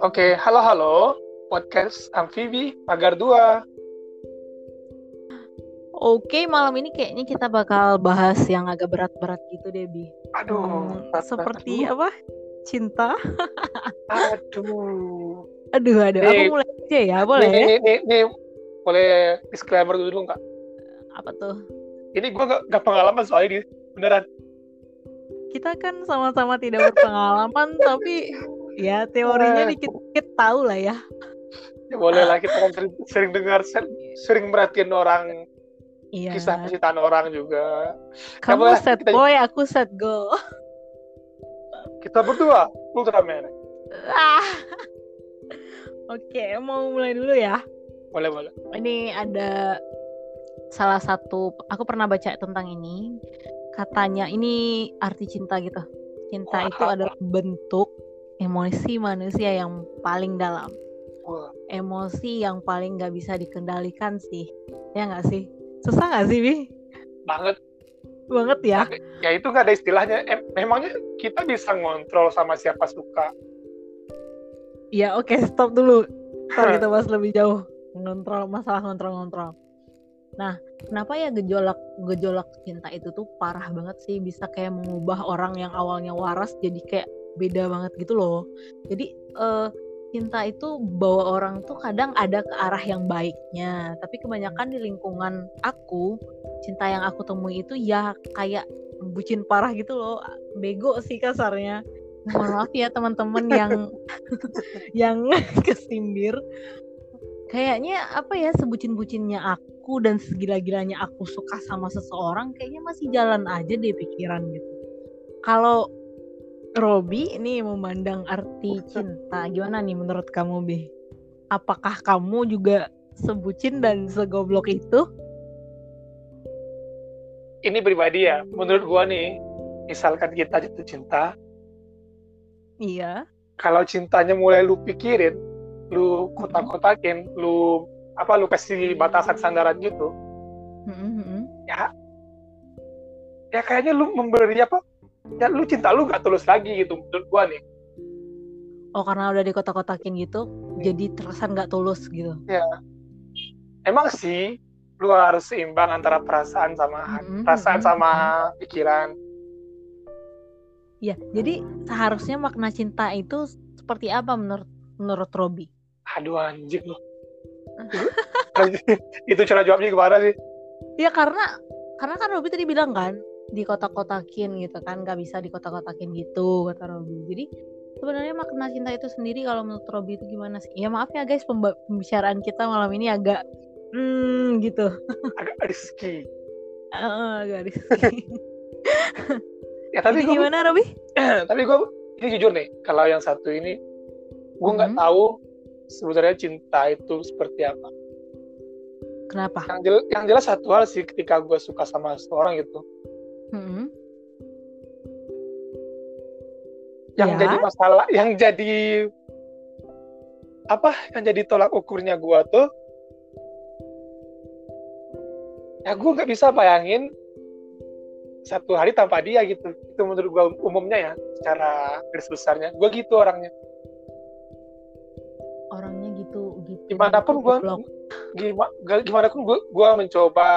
Oke, halo halo. Podcast Amfibi Pagar 2. Oke, malam ini kayaknya kita bakal bahas yang agak berat-berat gitu deh, Bi. Aduh, Hmm, berat-berat seperti dulu. apa? Cinta. Aduh. Aduh, aduh. Aku Nih, mulai aja ya, boleh nih, ya? nih, nih, nih, boleh disclaimer dulu nggak? Apa tuh? Ini gue gak, gak pengalaman soalnya ini. Beneran. Kita kan sama-sama tidak berpengalaman, tapi ya teorinya dikit-dikit tahu lah ya. ya boleh lah, kita kan sering, sering dengar, sering, sering merhatiin orang, Iya. kisah percintaan orang juga. Ya Kamu boleh, set kita, boy, aku set girl. kita berdua, Ultraman. Ah. Oke, mau mulai dulu ya. Boleh, boleh. Ini ada salah satu aku pernah baca tentang ini katanya ini arti cinta gitu. Cinta itu Wah, adalah bentuk emosi manusia yang paling dalam. Wah. emosi yang paling nggak bisa dikendalikan sih. Ya nggak sih? Susah nggak sih bi? Banget. banget ya? Ya itu nggak ada istilahnya. Em, memangnya kita bisa ngontrol sama siapa suka. ya oke stop dulu. Ntar kita bahas lebih jauh. Ngontrol masalah ngontrol-ngontrol nah kenapa ya gejolak gejolak cinta itu tuh parah banget sih? Bisa kayak mengubah orang yang awalnya waras jadi kayak beda banget gitu loh. Jadi eh, cinta itu bawa orang tuh kadang ada ke arah yang baiknya. Tapi kebanyakan di lingkungan aku cinta yang aku temui itu ya kayak bucin parah gitu loh. Bego sih kasarnya. Mohon maaf ya teman-teman yang yang kesindir. Kayaknya apa ya sebucin-bucinnya aku dan segila-gilanya aku suka sama seseorang kayaknya masih jalan aja deh pikiran gitu. Kalau Robi ini memandang arti cinta gimana nih menurut kamu Bi? Apakah kamu juga sebucin dan segoblok itu? Ini pribadi ya, menurut gua nih, misalkan kita jatuh cinta, iya. kalau cintanya mulai lu pikirin, lu kotak-kotakin, lu apa lu kasih batasan sandaran gitu, Mm-mm-mm. ya ya kayaknya lu memberi apa? Ya lu cinta lu gak tulus lagi gitu menurut gua nih. oh karena udah di kotak-kotakin gitu jadi terkesan nggak tulus gitu Ya, emang sih lu harus seimbang antara perasaan sama Mm-mm, perasaan mm-mm, sama mm-mm. pikiran. Ya, jadi seharusnya makna cinta itu seperti apa menurut menurut Robi? Aduh anjing lu. Itu cara jawabnya gimana sih? Ya karena karena kan Robi tadi bilang kan di kotak-kotakin gitu kan nggak bisa di kotak-kotakin gitu kata Robi. Jadi sebenarnya makna cinta itu sendiri kalau menurut Robi itu gimana sih? Ya maaf ya guys pembicaraan kita malam ini agak hmm gitu. Agak risky. Eh, agak risky. Ya tapi gua gimana Robi? tapi gue ini jujur nih kalau yang satu ini gue nggak Mhm. tahu sebenarnya cinta itu seperti apa Kenapa? yang jelas, yang jelas satu hal sih ketika gue suka sama seseorang gitu Hmm. yang Ya. jadi masalah yang jadi apa yang jadi tolak ukurnya gue tuh ya gue nggak bisa bayangin satu hari tanpa dia gitu itu menurut gue umumnya ya secara garis besarnya gue gitu Orangnya di mana pun gitu, gue gimana gimana pun gue gue mencoba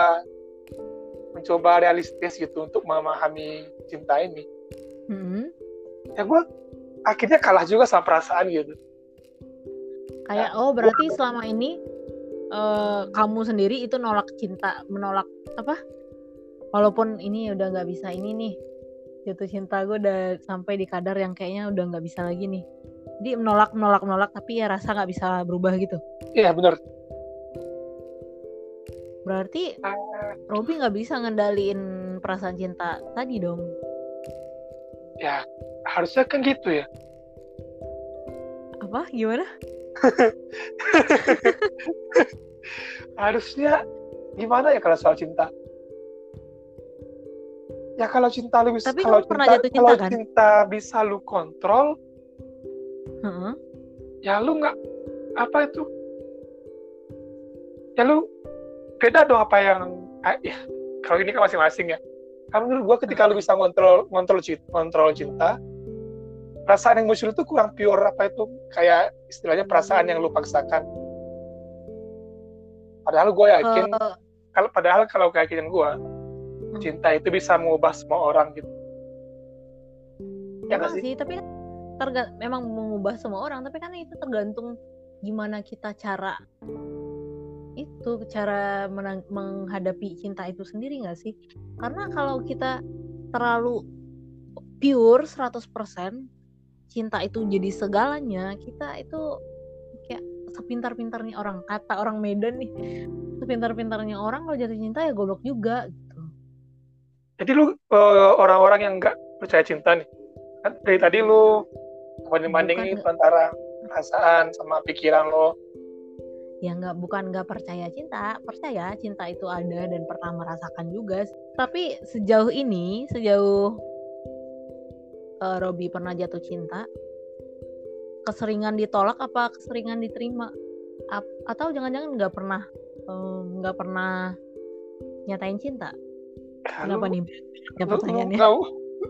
mencoba realistis gitu untuk memahami cinta ini Hmm. ya gue akhirnya kalah juga sama perasaan gitu Kayak oh berarti selama ini eh, kamu sendiri itu nolak cinta, menolak apa? Walaupun ini udah nggak bisa ini nih, jatuh cinta gue udah sampai di kadar yang kayaknya udah nggak bisa lagi nih. Jadi menolak, menolak, menolak, tapi ya rasa nggak bisa berubah gitu. iya bener Berarti Ah, Robi nggak bisa ngendaliin perasaan cinta tadi dong. ya harusnya kan gitu ya Apa? Gimana? harusnya gimana ya kalau soal cinta ya kalau cinta lu bisa Tapi kalau kamu pernah cinta jatuh cinta, kalau kan? cinta bisa lu kontrol Heeh. ya lu nggak apa itu ya lu beda dong apa yang ah, ya kalau ini kan masing-masing ya Karena menurut gue ketika lu bisa ngontrol ngontrol cinta, ngontrol cinta, perasaan yang muncul itu kurang pure apa itu kayak istilahnya perasaan yang lu paksakan. Padahal gue yakin Eh, kalau padahal kalau keyakinan gue cinta itu bisa mengubah semua orang gitu. Ya nggak Emang sih, tapi kan terga- memang mengubah semua orang, tapi kan itu tergantung gimana kita cara itu cara menghadapi cinta itu sendiri nggak sih? Karena kalau kita terlalu pure 100% cinta itu jadi segalanya, kita itu kayak sepintar-pintarnya orang. Kata orang Medan nih, sepintar-pintarnya orang kalau jatuh cinta ya goblok juga gitu. Jadi lu eh, orang-orang yang nggak percaya cinta nih, kan dari tadi lu banding-bandingin antara perasaan sama pikiran lo. ya nggak bukan nggak percaya cinta. Percaya cinta itu ada dan pernah merasakan juga tapi sejauh ini sejauh uh, Robi pernah jatuh cinta keseringan ditolak apa keseringan diterima? Ap- atau jangan-jangan nggak pernah em, nggak pernah nyatain cinta? Kenapa Lu- nih? Ya lu, lu, pertanyaannya lu,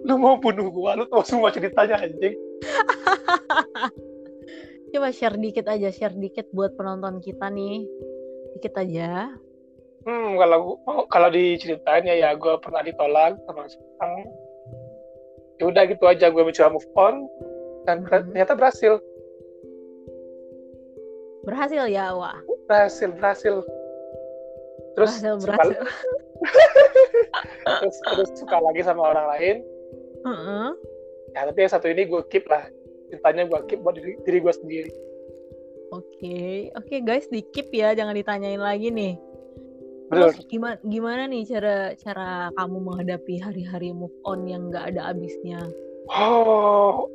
lu mau bunuh gua, lu tahu semua ceritanya anjing. coba share dikit aja share dikit buat penonton kita nih dikit aja Hmm, kalau oh, kalau diceritain ya, ya gue pernah ditolak sama seorang. Ya udah gitu aja gue mencoba move on dan Mhm. ternyata berhasil, berhasil ya wah berhasil, berhasil. Terus berhasil berhasil terus, terus suka lagi sama orang lain. Heeh. Ya tapi yang satu ini gue keep lah, cintanya gue keep buat diri, diri gue sendiri. Oke, oke guys, di keep ya, jangan ditanyain lagi nih. Terus gimana gimana nih cara cara kamu menghadapi hari-hari move on yang nggak ada habisnya? Oh,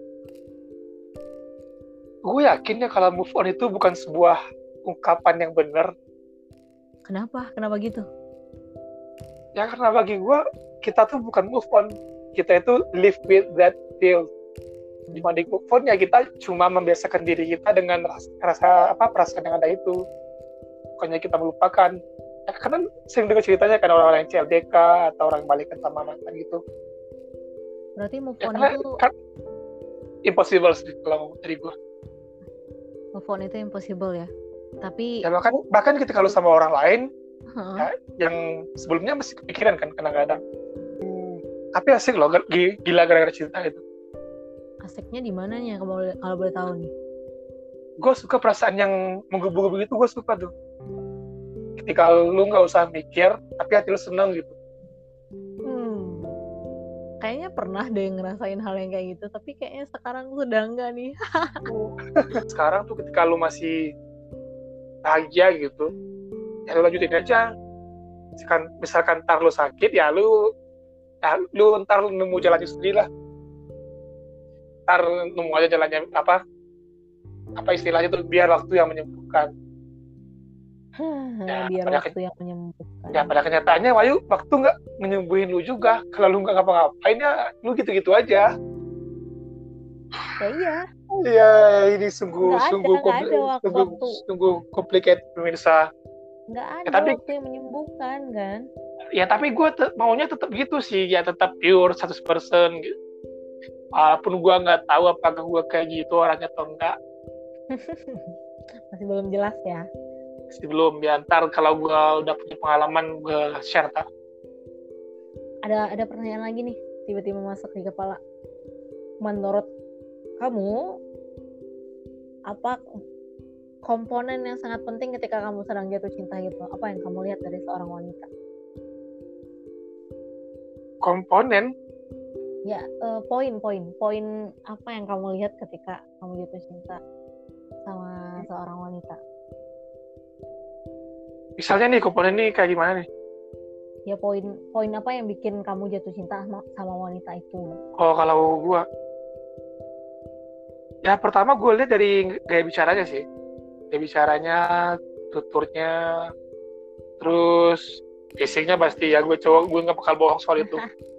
gue yakin ya kalau move on itu bukan sebuah ungkapan yang benar. Kenapa? Kenapa gitu? Ya karena bagi gue kita tuh bukan move on, kita itu live with that feel. Move on ya kita cuma membiasakan diri kita dengan rasa, rasa apa perasaan yang ada itu. Bukannya kita melupakan. Ya, karena sering dengar ceritanya kan orang-orang yang CLDK atau orang balikan sama mantan gitu. Berarti move Ya, on karena itu kan impossible sih kalau dari gue. move on itu impossible ya. Tapi Ya bahkan bahkan ketika lu sama orang lain Heeh. ya, yang sebelumnya masih kepikiran kan kadang-kadang. Hmm, tapi asik loh, gila gara-gara cinta itu. Asiknya di mananya kalau boleh kalau boleh tahu nih? Gue suka perasaan yang menggebu-gebu itu, gue suka tuh. Ketika lu nggak usah mikir, tapi hati lu seneng gitu. Hmm. Kayaknya pernah deh ngerasain hal yang kayak gitu, tapi kayaknya sekarang sudah enggak nih. Sekarang tuh ketika lu masih bahagia gitu, ya lu lanjutin aja. Misalkan, misalkan ntar lu sakit, ya lu, ya lu ntar lu nemu jalannya sendiri lah. Ntar nemu aja jalannya apa, apa istilahnya tuh biar waktu yang menyembuhkan. Ya, Biar pada waktu yang menyembuhkan. Ya pada kenyataannya Wayu waktu nggak menyembuhin lu juga. Kalau lu nggak ngapa-ngapain ya lu gitu-gitu aja. Ya iya. Ya ini sungguh ada, sungguh ada kompli- waktu- sungguh, waktu. sungguh complicated pemirsa. nggak ada Ya, tapi- waktu yang menyembuhkan kan Ya tapi gue maunya tetap gitu sih ya tetap pure 100% gitu. Walaupun gue nggak tahu apakah gue kayak gitu orangnya atau enggak. masih belum jelas ya? Masih belum ya ntar kalau gue udah punya pengalaman gue share tak. ada ada pertanyaan lagi nih tiba-tiba masuk di kepala. Menurut kamu apa komponen yang sangat penting ketika kamu sedang jatuh cinta gitu? Apa yang kamu lihat dari seorang wanita? Komponen ya eh, poin poin apa yang kamu lihat ketika kamu jatuh cinta sama seorang wanita? Misalnya nih komponen nih kayak gimana nih? ya poin poin apa yang bikin kamu jatuh cinta sama, sama wanita itu? Oh kalau gue ya pertama gue lihat dari gaya bicaranya sih. Gaya bicaranya tuturnya terus fisiknya pasti ya gue cowok gue nggak bakal bohong soal itu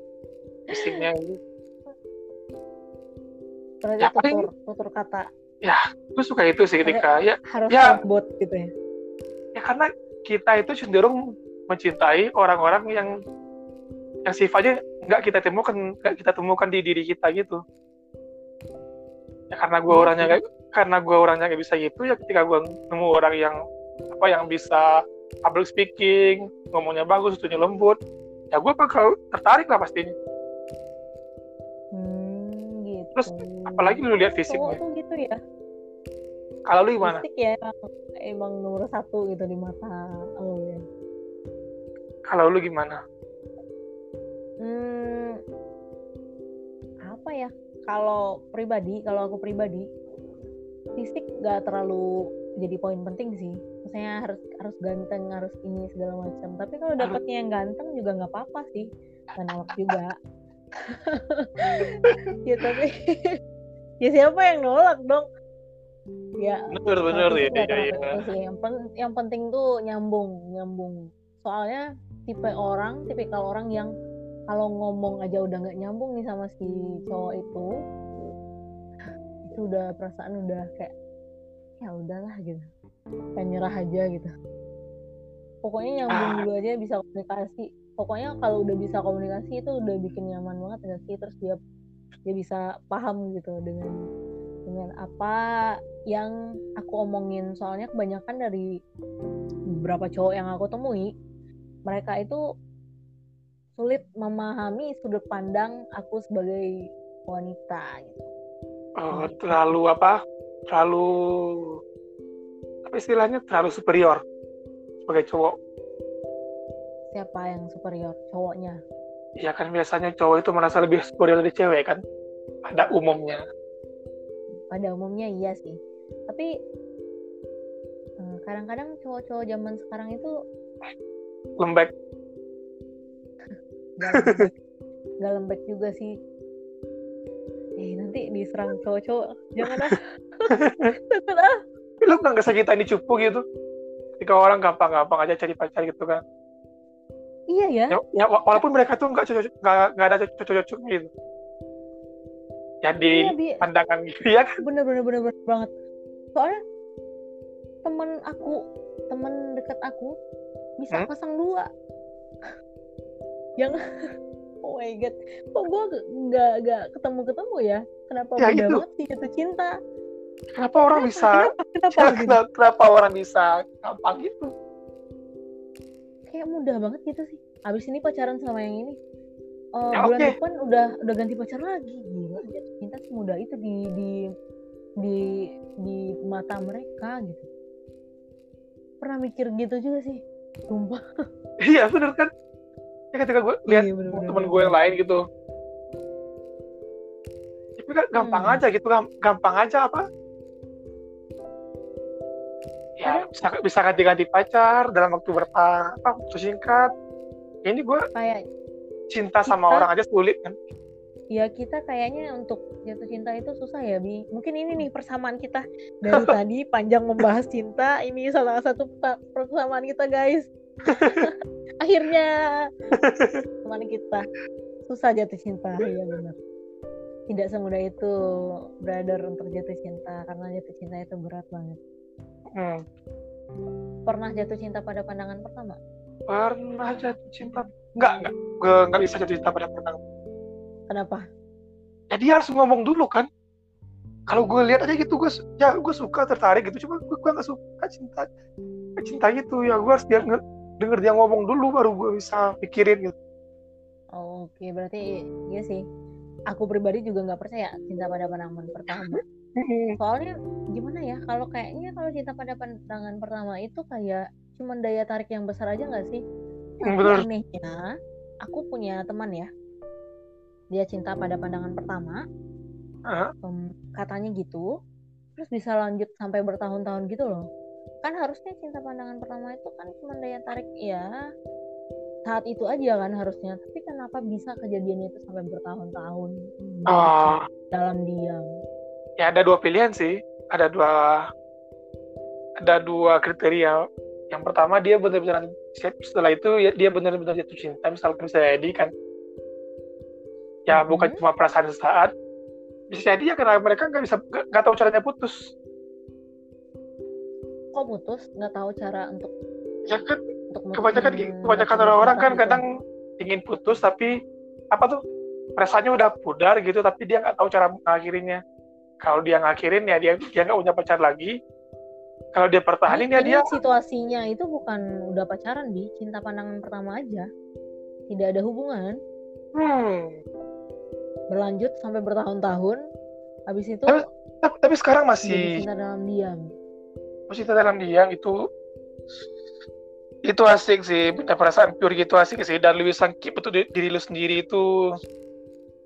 fisiknya berarti Ya, paling- tutur tutur kata. Gue suka itu sih ketika ya harus Ya. bot gitu ya. Ya karena kita itu cenderung mencintai orang-orang yang yang sifatnya nggak kita temukan nggak kita temukan di diri kita gitu. Ya karena gue Iya orangnya kayak karena gue orangnya nggak bisa gitu ya ketika gue nemu orang yang apa yang bisa public speaking ngomongnya bagus tujuannya lembut ya gue bakal tertarik lah pastinya. Terus, apalagi lu lihat fisiknya tuh gitu ya. kalau lu gimana Fisik ya emang, emang nomor satu gitu di mata lo ya. kalau lu gimana Hmm, apa ya? Kalau pribadi, kalau aku pribadi, fisik gak terlalu jadi poin penting sih. Maksudnya harus harus ganteng, harus ini segala macam. Tapi kalau dapetnya yang ganteng juga nggak apa-apa sih, nggak nolak juga. ya tapi ya siapa yang nolak dong? Ya bener bener kalau ya ya, ya. sih. Yang, pen- yang penting tuh nyambung, nyambung. Soalnya tipe orang, tipikal orang yang kalau ngomong aja udah nggak nyambung nih sama si cowok itu, itu udah perasaan udah kayak ya udahlah gitu, kayak nyerah aja gitu. Pokoknya nyambung Ah. dulu aja bisa komunikasi. Pokoknya kalau udah bisa komunikasi itu udah bikin nyaman banget nggak sih? Terus dia dia bisa paham gitu dengan dengan apa yang aku omongin. Soalnya kebanyakan dari beberapa cowok yang aku temui, mereka itu sulit memahami sudut pandang aku sebagai wanita. Oh, terlalu apa terlalu apa istilahnya terlalu superior sebagai cowok Siapa yang superior? Cowoknya. ya kan biasanya cowok itu merasa lebih superior dari cewek kan pada umumnya Pada umumnya iya sih. Tapi eh, kadang-kadang cowok-cowok zaman sekarang itu lembek gak lembek, juga sih. Eh nanti diserang cowok-cowok. Jangan ah. Takut ah. Lu nggak ngerasa kita ini cupu gitu ketika orang gampang-gampang aja cari pacar gitu kan Iya ya. ya, ya wa- walaupun mereka tuh nggak nggak ada cocok-cocok gitu jadi Iya, Bi. pandangan gitu ya kan bener bener bener bener banget soalnya temen aku temen dekat aku bisa Hmm? pasang dua yang oh my god kok gue nggak nggak ketemu ketemu ya kenapa Ya, mudah itu. banget sih jatuh cinta kenapa orang Kenapa? bisa kenapa kenapa gitu? kenapa, kenapa orang bisa gampang gitu kayak mudah banget gitu sih. Abis ini pacaran sama yang ini. Eh, Ya, bulan depan udah udah ganti pacar lagi. Gila jatuh cinta semudah itu di di di di mata mereka gitu. Pernah mikir gitu juga sih. Sumpah. Iya bener kan? Ya ketika gue lihat Iya, temen gue yang lain gitu. Tapi kan gampang Hmm. aja gitu gam- gampang aja apa bisa bisa ganti-ganti pacar dalam waktu berapa apa waktu singkat. Ini gue kayak cinta sama Kita- orang aja sulit kan? Ya kita kayaknya untuk jatuh cinta itu susah ya bi. Mungkin ini nih persamaan kita dari tadi panjang membahas cinta ini salah satu persamaan kita guys. Akhirnya persamaan kita susah jatuh cinta iya benar. Tidak semudah itu brother untuk jatuh cinta karena jatuh cinta itu berat banget. Hmm. Pernah jatuh cinta pada pandangan pertama? Pernah jatuh cinta. Nggak nggak. Gue nggak bisa jatuh cinta pada pertama kenapa? Ya dia harus ngomong dulu kan? Kalau gue lihat aja gitu gue ya gue suka tertarik gitu. Cuma gue nggak suka cinta cinta gitu ya gue harus dia nge- denger dia ngomong dulu baru gue bisa pikirin gitu. Oh, oke berarti iya sih. Aku pribadi juga nggak percaya cinta pada pandangan pertama. soalnya gimana ya kalau kayaknya kalau cinta pada pandangan pertama itu kayak cuman daya tarik yang besar aja nggak sih? Hmm, tapi bener. anehnya aku punya teman ya. Dia cinta pada pandangan pertama. Em, katanya gitu. Terus bisa lanjut sampai bertahun-tahun gitu loh. Kan harusnya cinta pandangan pertama itu kan cuma daya tarik ya saat itu aja kan harusnya. Tapi kenapa bisa kejadian itu sampai bertahun-tahun? Ah, dalam diam ya ada dua pilihan sih. Ada dua ada dua kriteria. Yang pertama dia benar-benar setelah itu ya dia benar-benar jatuh cinta misalkan bisa jadi kan. Ya Mhm. bukan cuma perasaan sesaat. Bisa jadi ya karena mereka nggak bisa nggak tahu caranya putus. Kok putus? Nggak tahu cara untuk ya kan untuk kebanyakan kebanyakan orang-orang kan gitu. kadang ingin putus tapi apa tuh perasaannya udah pudar gitu tapi dia nggak tahu cara mengakhirinya kalau dia ngakhirin ya dia dia nggak punya pacar lagi. Kalau dia pertahanin Ini- ya ini dia. situasinya itu bukan udah pacaran bi. Cinta pandangan pertama aja. Tidak ada hubungan. Hmm. Berlanjut sampai bertahun-tahun. Habis itu Tapi- tapi, tapi sekarang masih cinta dalam diam. Masih dalam diam itu itu asik sih. Punya perasaan pure gitu asik sih. Dan lu bisa keep itu di- diri lu sendiri itu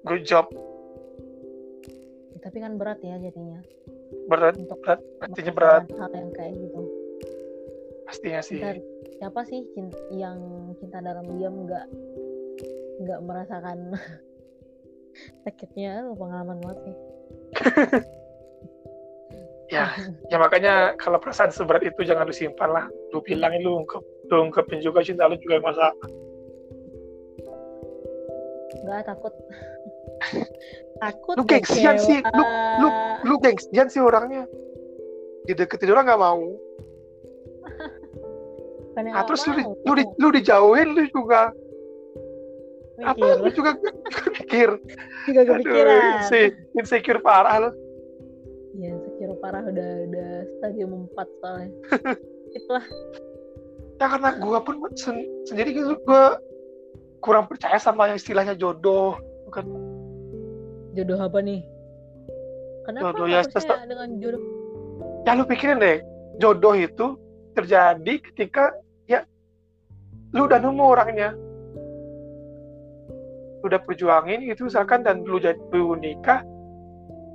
good job tapi kan berat ya jadinya. Berat untuk berat pastinya berat. hal yang kayak gitu. Pastinya sih. Cinta siapa sih cinta, yang cinta dalam diam nggak nggak merasakan sakitnya? Pengalaman banget sih. Ya ya makanya kalau perasaan seberat itu jangan disimpan lah. Lu bilangin lu ungkep lu ungkepin juga cinta lu juga masalah. Nggak takut takut Lu gengsian sih, lu- kecewa. lu gengsian sih orangnya. Dideketin orang nggak mau. Nggak terus lu, lu, di, lu dijauhin lu juga. Apa? mikir. lu juga mikir juga kepikiran. inse- insecure parah lu. Ya sekira parah udah udah stadium 4 soalnya. Itulah. Ya karena gua pun sen- sendiri gitu gua kurang percaya sama yang istilahnya jodoh. Bukan jodoh apa nih? Kenapa Jodoh ya, percaya dengan jodoh? Ya lu pikirin deh jodoh itu terjadi ketika ya lu udah nemu orangnya. Lu udah perjuangin gitu misalkan dan lu jadi lu nikah.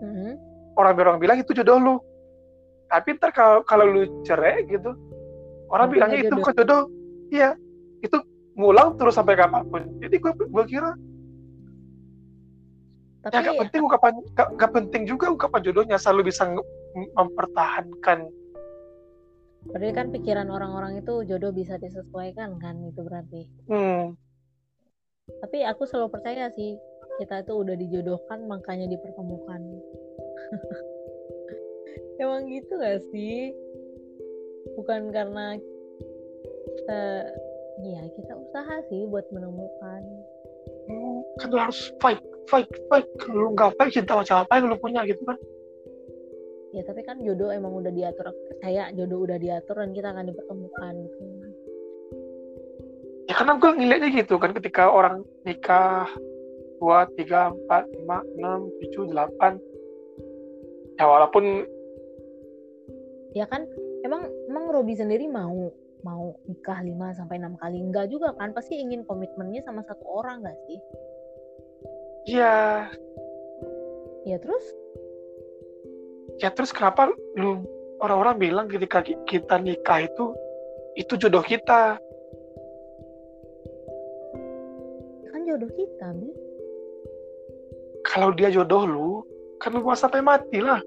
Mhm. orang-orang bilang itu jodoh lu. Tapi ntar kalau kalau lu cerai gitu orang Berarti bilangnya itu jodoh. bukan jodoh. Iya itu ngulang terus sampai kapan pun. Jadi gua gua kira tapi ya gak penting ungkapan gak, gak penting juga ungkapan jodohnya selalu bisa mempertahankan. Berarti kan pikiran orang-orang itu jodoh bisa disesuaikan kan itu berarti. Hmm, tapi aku selalu percaya sih kita itu udah dijodohkan makanya dipertemukan. Emang gitu gak sih? Bukan karena kita ya kita usaha sih buat menemukan. Hmm, kan harus fight fight fight. Kalau lu nggak fight cinta macam apa yang lu punya gitu kan? Ya tapi kan jodoh emang udah diatur. Percaya jodoh udah diatur dan kita akan dipertemukan gitu. Ya karena gue ngeliatnya gitu kan ketika orang nikah dua tiga empat lima enam tujuh delapan. Ya walaupun ya kan emang emang Robi sendiri mau mau nikah 5 sampai enam kali? Enggak juga kan pasti ingin komitmennya sama satu orang gak sih ya. Ya terus? Ya terus kenapa lu orang-orang bilang ketika ki- kita nikah itu itu jodoh kita? Kan jodoh kita bi kalau dia jodoh lu kan lu sampai mati lah.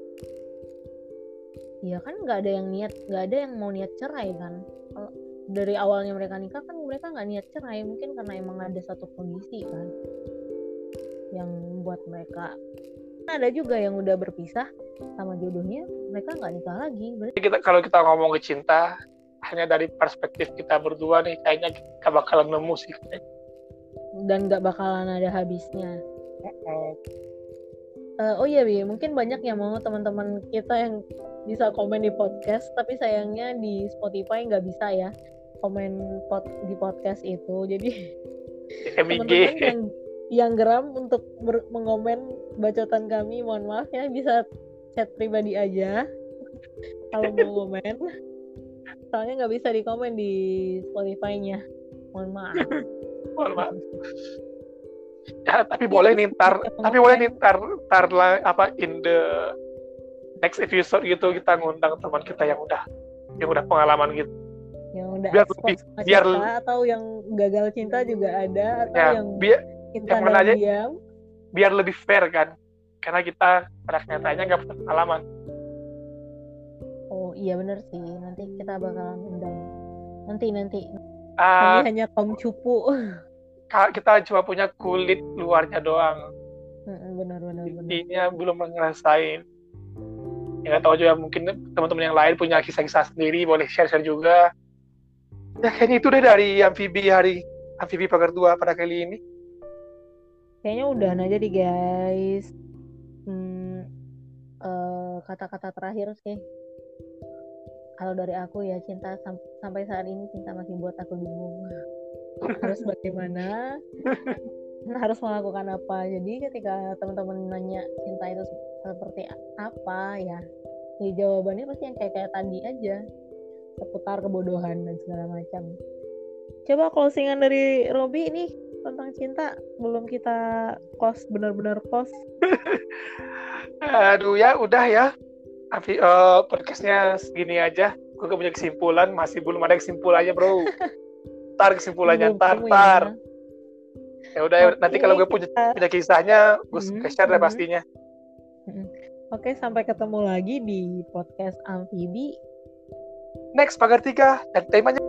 Iya kan nggak ada yang niat nggak ada yang mau niat cerai kan? Kalau dari awalnya mereka nikah kan mereka nggak niat cerai. Mungkin karena emang ada satu kondisi kan yang membuat mereka. Ada juga yang udah berpisah sama jodohnya mereka nggak nikah lagi. Berarti kita kalau kita ngomong ke cinta hanya dari perspektif kita berdua nih kayaknya kita bakalan nemu sih. Dan nggak bakalan ada habisnya. Eh, oh iya bi mungkin banyak yang mau teman-teman kita yang bisa komen di podcast tapi sayangnya di Spotify nggak bisa ya komen pod- di podcast itu. Jadi MIG teman-teman yang yang geram untuk mengomen bacotan kami mohon maaf ya bisa chat pribadi aja kalau mau komen soalnya nggak bisa dikomen di Spotify-nya. Mohon maaf. Mohon maaf. ya tapi boleh nih ntar tapi boleh nih ntar ntar lah apa in the next episode gitu kita ngundang teman kita yang udah yang udah pengalaman gitu. Yang udah Biar lebih- biar- atau yang gagal cinta juga ada atau ya yang biar yang dalam aja- diam. Biar lebih fair kan? Karena kita pada kenyataannya nggak punya pengalaman. Oh iya bener sih. Nanti kita bakalan undang nanti nanti. Ah, kami hanya kaum cupu. kita cuma punya kulit luarnya doang. Benar benar intinya belum ngerasain. Ya nggak tahu juga mungkin teman-teman yang lain punya kisah-kisah sendiri boleh share-share juga. Ya kayaknya itu deh dari amfibi hari amfibi pagar dua pada kali ini. Kayaknya udahan aja nih guys. Hmm, eh, kata-kata terakhir sih. Kalau dari aku ya cinta sam- sampai saat ini cinta masih buat aku bingung. Harus bagaimana? harus melakukan apa? Jadi ketika teman-teman nanya cinta itu seperti apa ya, ya jawabannya pasti yang kayak kayak tadi aja seputar kebodohan dan segala macam. Coba closingan dari Robi ini tentang cinta belum kita close benar-benar close. Aduh ya, udah ya. Amfi, eh, podcastnya segini aja. Gue gak punya kesimpulan, masih belum ada kesimpulannya bro. Tar kesimpulannya, tar, tar. ya. Udah, ya, nanti kalau gue punya, kita- punya kisahnya, gue Hmm, share deh hmm. pastinya. Oke, sampai ketemu lagi di podcast Amfibi. Next, pagar tiga. Dan temanya